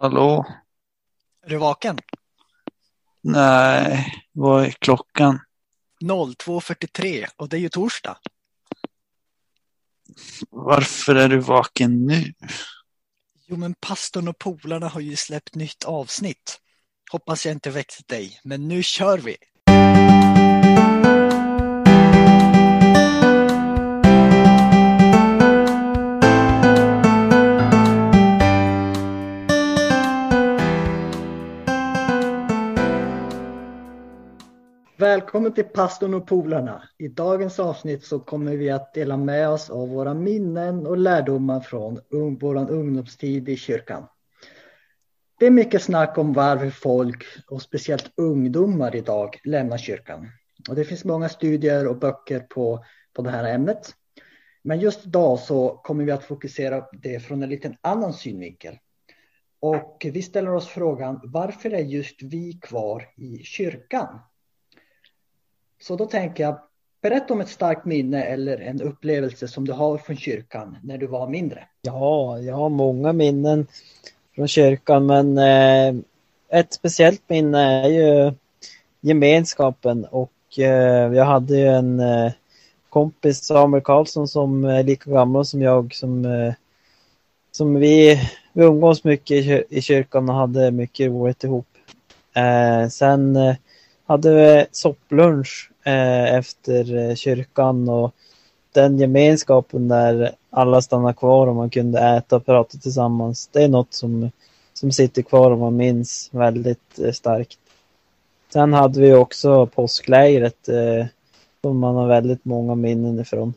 Hallå? Är du vaken? Nej, vad är klockan? 02.43 och det är ju torsdag. Varför är du vaken nu? Jo, men pastorn och polarna har ju släppt nytt avsnitt. Hoppas jag inte väckt dig, men nu kör vi! Välkommen till pastorn och polarna. I dagens avsnitt så kommer vi att dela med oss av våra minnen och lärdomar från un vår ungdomstid i kyrkan. Det är mycket snack om varför folk och speciellt ungdomar idag lämnar kyrkan. Och det finns många studier och böcker på, på det här ämnet. Men just idag så kommer vi att fokusera det från en liten annan synvinkel. Och vi ställer oss frågan varför är just vi kvar i kyrkan? Så då tänker jag, berätta om ett starkt minne eller en upplevelse som du har från kyrkan när du var mindre. Ja, jag har många minnen från kyrkan men eh, ett speciellt minne är ju gemenskapen och eh, jag hade ju en eh, kompis, Samuel Karlsson, som är lika gammal som jag som, eh, som vi, vi umgås mycket i, i kyrkan och hade mycket roligt ihop. Eh, sen eh, hade sopplunch eh, efter eh, kyrkan och den gemenskapen där alla stannar kvar och man kunde äta och prata tillsammans. Det är något som, som sitter kvar och man minns väldigt eh, starkt. Sen hade vi också påsklägret eh, som man har väldigt många minnen ifrån.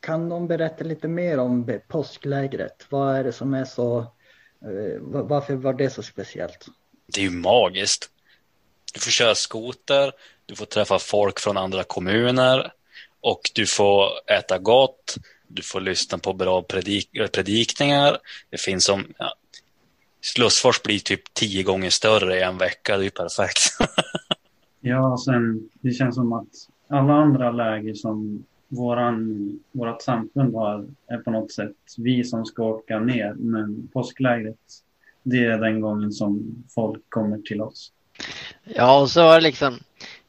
Kan någon berätta lite mer om påsklägret? Vad är det som är så, eh, varför var det så speciellt? Det är ju magiskt. Du får köra skoter, du får träffa folk från andra kommuner och du får äta gott, du får lyssna på bra predik eh, predikningar. Det finns som, ja, Slussfors blir typ tio gånger större i en vecka, det är ju perfekt. ja, sen det känns som att alla andra läger som våran, vårat samfund har är på något sätt vi som ska åka ner, men påsklägret, det är den gången som folk kommer till oss. Ja, och så var det liksom,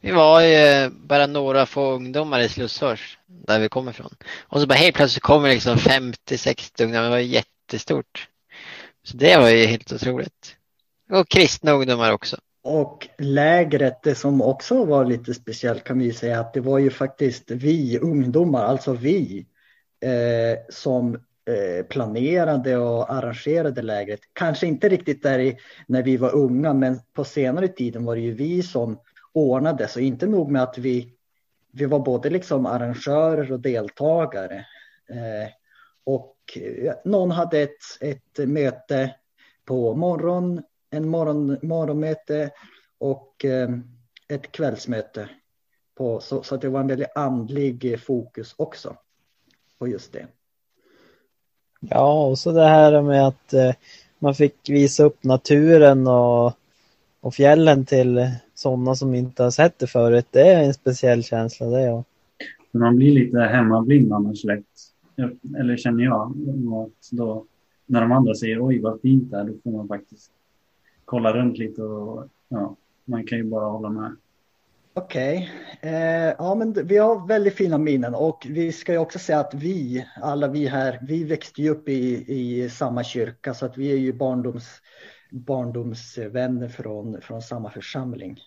vi var ju eh, bara några få ungdomar i Slussfors, där vi kommer ifrån. Och så bara helt plötsligt kommer liksom 50-60 ungdomar, det var jättestort. Så det var ju helt otroligt. Och kristna ungdomar också. Och lägret, det som också var lite speciellt kan vi säga att det var ju faktiskt vi ungdomar, alltså vi, eh, som Eh, planerade och arrangerade lägret. Kanske inte riktigt där i, när vi var unga, men på senare tiden var det ju vi som ordnade. Så inte nog med att vi, vi var både liksom arrangörer och deltagare. Eh, och någon hade ett, ett möte på morgon, en morgon, morgonmöte och eh, ett kvällsmöte. På, så, så det var en väldigt andlig fokus också på just det. Ja, och så det här med att eh, man fick visa upp naturen och, och fjällen till sådana som inte har sett det förut. Det är en speciell känsla det. Ja. Man blir lite hemmablind annars lätt. Eller känner jag. Att då, när de andra säger oj vad fint det är, då får man faktiskt kolla runt lite och ja, man kan ju bara hålla med. Okej, okay. eh, ja men vi har väldigt fina minnen och vi ska ju också säga att vi, alla vi här, vi växte ju upp i, i samma kyrka så att vi är ju barndoms, barndomsvänner från, från samma församling.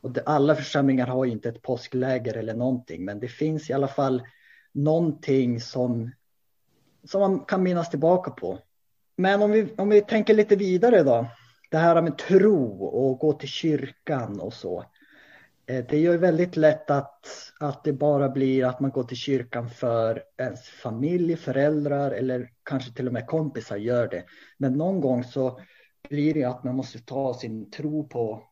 Och det, alla församlingar har ju inte ett påskläger eller någonting men det finns i alla fall någonting som, som man kan minnas tillbaka på. Men om vi, om vi tänker lite vidare då, det här med tro och gå till kyrkan och så. Eh, det är ju väldigt lätt att, att det bara blir att man går till kyrkan för ens familj, föräldrar eller kanske till och med kompisar gör det. Men någon gång så blir det att man måste ta sin tro på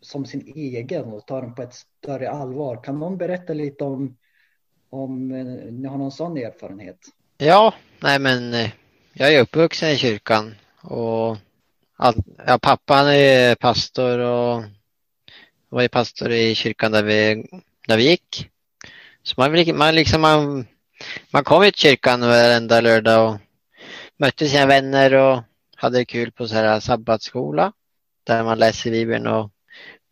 som sin egen och ta den på ett större allvar. Kan någon berätta lite om om eh, ni har någon sån erfarenhet? Ja, nej men eh, jag är uppvuxen i kyrkan och all, ja, pappan är pastor och var ju pastor i kyrkan där vi, där vi gick. Så man, man, liksom, man, man kom till kyrkan varenda lördag och mötte sina vänner och hade kul på så här sabbatsskola där man läser Bibeln och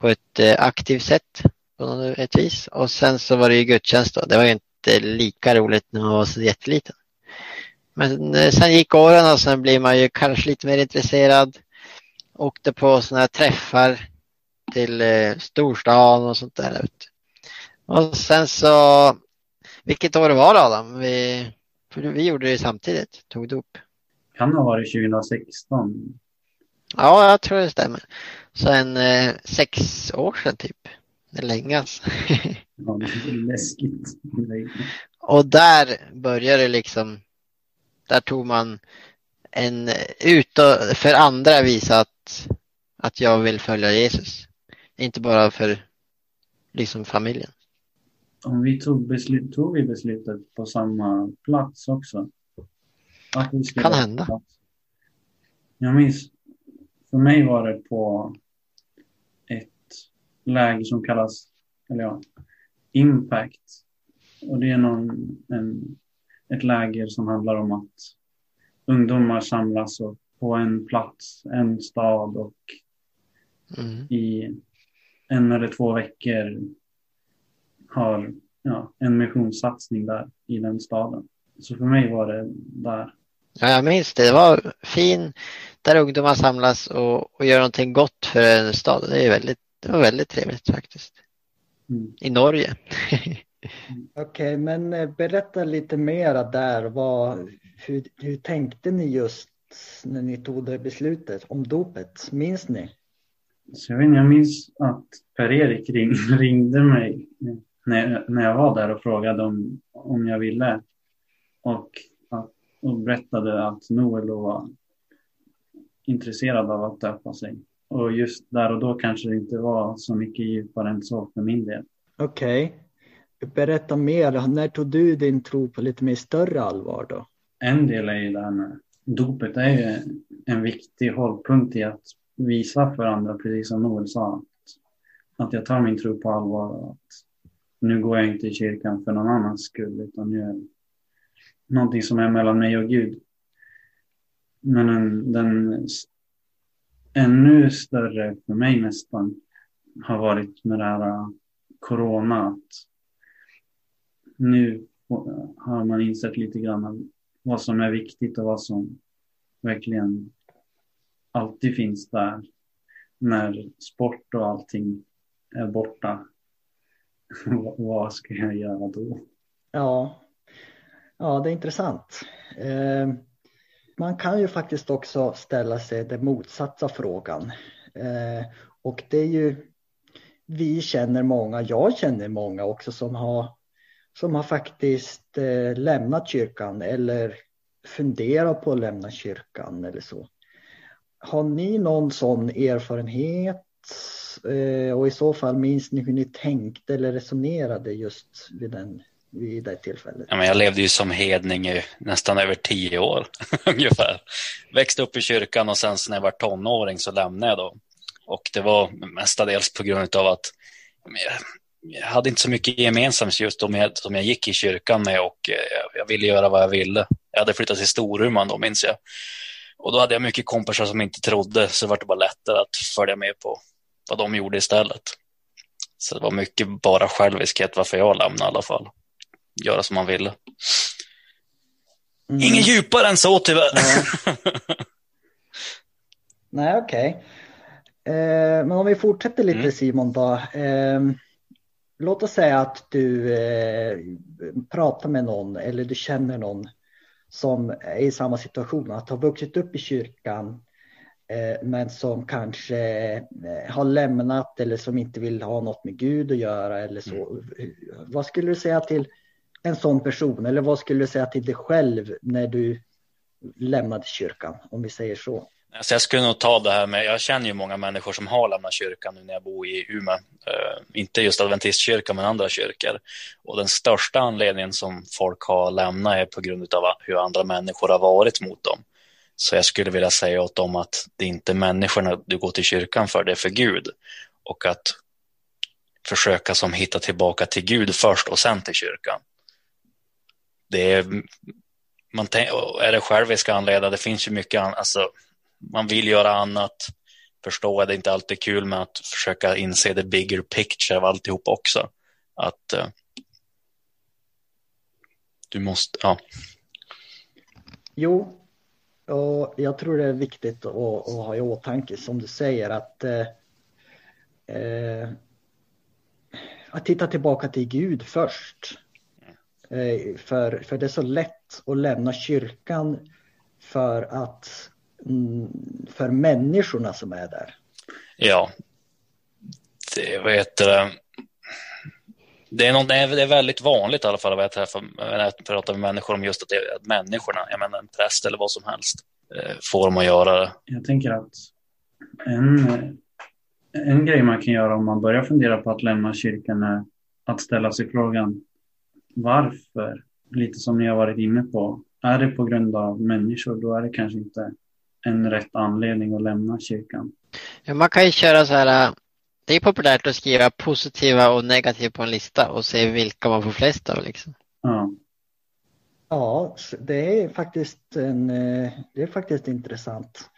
på ett eh, aktivt sätt på ett vis. Och sen så var det ju gudstjänst då. Det var ju inte lika roligt när man var så jätteliten. Men eh, sen gick åren och sen blir man ju kanske lite mer intresserad. Åkte på sådana här träffar till eh, storstan och sånt där. Och sen så, vilket år var det Adam? Vi, för vi gjorde det samtidigt, tog dop. Kan ha varit 2016. Ja, jag tror det stämmer. Så en eh, sex år sedan typ. Det är länge alltså. Ja, det är läskigt. Och där började det liksom, där tog man en ut för andra visa att, att jag vill följa Jesus. Inte bara för liksom familjen. Om vi tog, beslut, tog vi beslutet på samma plats också? Att vi skulle Kan hända. plats. Jag minns, för mig var det på ett läger som kallas, eller ja, Impact. Och det är någon, en, ett läger som handlar om att ungdomar samlas på en plats, en stad och Mm. i en eller två veckor har ja, en missionssatsning där i den staden. Så för mig var det där. Ja, jag minns det. Det var fin där ungdomar samlas och, och gör någonting gott för en stad. Det, är väldigt, det var väldigt trevligt faktiskt. Mm. I Norge. Okej, men eh, berätta lite mera där. Vad, hur, hur tänkte ni just när ni tog det beslutet om dopet? Minns ni? Så jag, vet, inte, jag minns att Per-Erik ring, ringde mig när, när jag var där och frågade om, om jag ville. Och, och berättade att Noel då var intresserad av att döpa sig. Och just där och då kanske det inte var så mycket djupare än så för min del. Okej. Berätta mer. När tog du din tro på lite mer större allvar då? En del är ju det här med dopet är ju en viktig hållpunkt i att visa för andra, precis som Noel sa, att, att jag tar min tro på allvar och att nu går jag inte i kyrkan för någon annans skull utan nu är det någonting som är mellan mig och Gud. Men en, den ännu större för mig nästan har varit med det här äh, corona. Att nu äh, har man insett lite grann vad som är viktigt och vad som verkligen alltid finns där när sport och allting är borta. Vad- ska jag göra då? Ja, ja det är intressant. Eh, man kan ju faktiskt också ställa sig den motsatta frågan. Eh, och det är ju, vi känner många, jag känner många också som har, som har faktiskt eh, lämnat kyrkan eller funderar på att lämna kyrkan eller så. Har ni någon sån erfarenhet? Eh, och i så fall minns ni hur ni tänkte eller resonerade just vid, den, vid det tillfället? Ja, men jag levde ju som hedning i nästan över tio år ungefär. Växte upp i kyrkan och sen när jag var tonåring så lämnade jag då. Och det var mestadels på grund av att jag, hade inte så mycket gemensamt just då jag, som jag gick i kyrkan med och eh, jag ville göra vad jag ville. Jag hade flyttat till Storuman då minns jag. Och då hade jag mycket kompisar som inte trodde så det var det bara lättare att följa med på vad de gjorde istället. Så det var mycket bara själviskhet varför jag lämnade i alla fall. Göra som man ville. Mm. Ingen djupare än så tyvärr. Ja. Nej, okej. Eh, men om vi fortsätter lite Mm. Simon då. Eh, låt oss säga att du eh, pratar med någon eller du känner någon som är i samma situation, att ha vuxit upp i kyrkan eh, men som kanske eh, har lämnat eller som inte vill ha något med Gud att göra eller så. Vad skulle du säga till en sån person eller vad skulle du säga till dig själv när du lämnade kyrkan, om vi säger så? Alltså jag skulle nog ta det här med, jag känner ju många människor som har lämnat kyrkan nu när jag bor i Umeå. uh, inte just adventistkyrkan men andra kyrkor. Och den största anledningen som folk har lämnat är på grund av hur andra människor har varit mot dem. Så jag skulle vilja säga åt dem att det är inte människorna du går till kyrkan för, det är för Gud. Och att försöka som hitta tillbaka till Gud först och sen till kyrkan. Det är, man tänk, är det själviska anledningar, det finns ju mycket, annat. alltså man vill göra annat. Förstå att det inte alltid är kul med att försöka inse the bigger picture av alltihop också. Att eh, du måste, ja. Jo, och jag tror det är viktigt att, att ha i åtanke som du säger att eh, eh att titta tillbaka till Gud först. Eh, för, för det är så lätt att lämna kyrkan för att för människorna som är där. Ja, det vad heter det. Det är, något, det är väldigt vanligt i alla fall att jag pratar med människor om just att, det, att människorna, jag menar en präst eller vad som helst, eh, får dem att göra det. Jag tänker att en, en grej man kan göra om man börjar fundera på att lämna kyrkan är att ställa sig frågan varför? Lite som ni har varit inne på. Är det på grund av människor, då är det kanske inte en rätt anledning att lämna kyrkan. Ja, man kan ju köra så här. Det är populärt att skriva positiva och negativa på en lista och se vilka man får flest av. Liksom. Ja. Ja, det är faktiskt, en, eh, det är faktiskt intressant.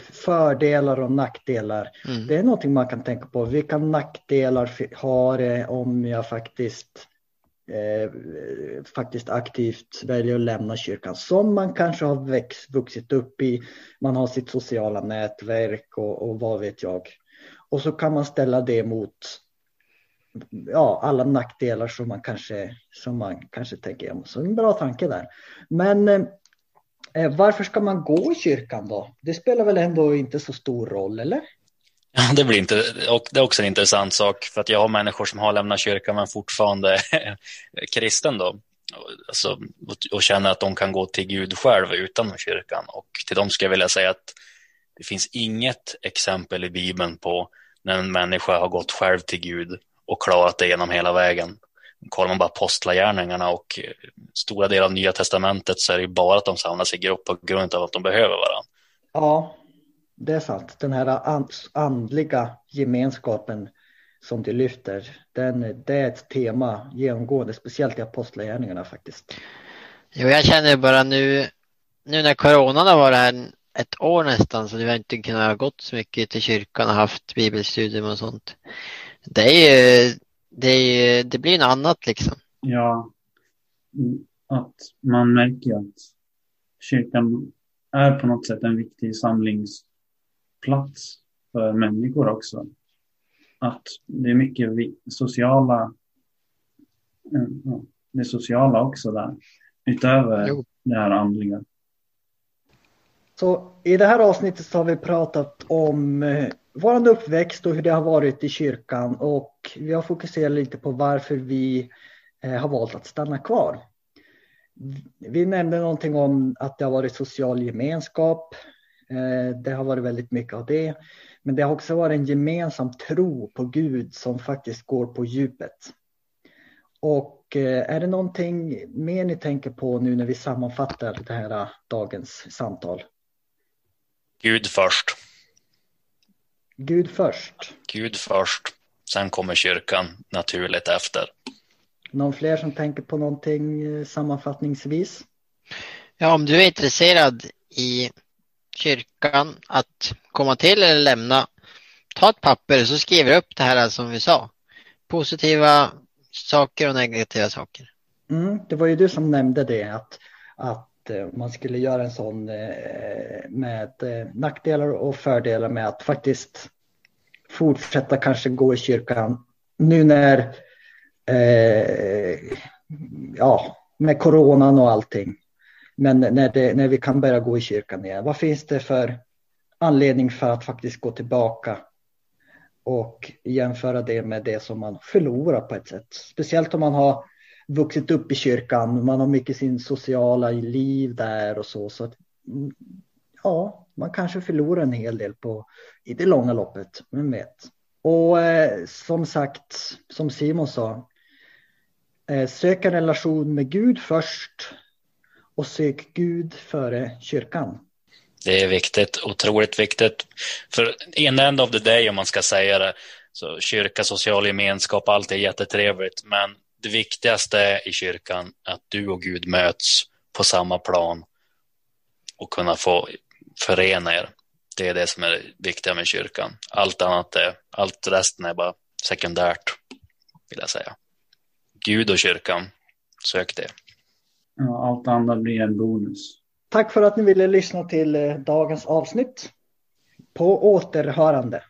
Fördelar och nackdelar. Mm. Det är någonting man kan tänka på. Vilka nackdelar har det om jag faktiskt eh, faktiskt aktivt väljer att lämna kyrkan som man kanske har växt, vuxit upp i. Man har sitt sociala nätverk och, och vad vet jag. Och så kan man ställa det mot ja, alla nackdelar som man kanske, som man kanske tänker. Så en bra tanke där. Men eh, eh, varför ska man gå i kyrkan då? Det spelar väl ändå inte så stor roll, eller? Ja, det, blir inte, och det är också en intressant sak för att jag har människor som har lämnat kyrkan men fortfarande är kristen då. Alltså, och känner att de kan gå till Gud själv utan kyrkan. Och till dem ska jag vilja säga att det finns inget exempel i Bibeln på när en människa har gått själv till Gud och klarat det genom hela vägen. Kollar man bara apostlagärningarna och eh, stora delar av Nya Testamentet så är det bara att de samlas i grupp på grund av att de behöver varandra. Ja, det är sant. Den här andliga gemenskapen som du lyfter, den, det är ett tema genomgående, speciellt i apostlagärningarna faktiskt. Jo, jag känner bara nu, nu när coronan har varit här ett år nästan så vi har inte kunnat gått så mycket till kyrkan och haft bibelstudium och sånt. Det är ju, det, är ju, det blir något annat liksom. Ja, att man märker att kyrkan är på något sätt en viktig samlingsplats för människor också. Att det är mycket sociala, det sociala också där, utöver jo. det här andliga. Så i det här avsnittet så har vi pratat om eh, vår uppväxt och hur det har varit i kyrkan och vi har fokuserat lite på varför vi eh, har valt att stanna kvar. Vi nämnde någonting om att det har varit social gemenskap. Eh, det har varit väldigt mycket av det. Men det har också varit en gemensam tro på Gud som faktiskt går på djupet. Och är det någonting mer ni tänker på nu när vi sammanfattar det här dagens samtal? Gud först. Gud först. Gud först. Sen kommer kyrkan naturligt efter. Någon fler som tänker på någonting eh, sammanfattningsvis? Ja, om du är intresserad i kyrkan att komma till eller lämna, ta ett papper så skriver du upp det här som vi sa. Positiva saker och negativa saker. Mm, det var ju du som nämnde det, att, att eh, man skulle göra en sån eh, med eh, nackdelar och fördelar med att faktiskt fortsätta kanske gå i kyrkan nu när ja, med coronan och allting. Men när, det, när vi kan börja gå i kyrkan igen, vad finns det för anledning för att faktiskt gå tillbaka och jämföra det med det som man förlorar på ett sätt. Speciellt om man har vuxit upp i kyrkan, man har mycket sin sociala liv där och så. så att, mm, ja, man kanske förlorar en hel del på i det långa loppet, vem vet. Och eh, som sagt, som Simon sa, eh, sök en relation med Gud först och sök Gud före kyrkan. Det är viktigt, otroligt viktigt. För in end of the day, om man ska säga det, så kyrka, social gemenskap, allt är jättetrevligt, men det viktigaste i kyrkan är att du och Gud möts på samma plan och kunna få förena er. Det är det som är det viktiga med kyrkan. Allt annat är, allt resten är bara sekundärt, vill jag säga. Gud och kyrkan, sök det. Ja, allt annat blir en bonus. Tack för att ni ville lyssna till eh, dagens avsnitt. På återhörande.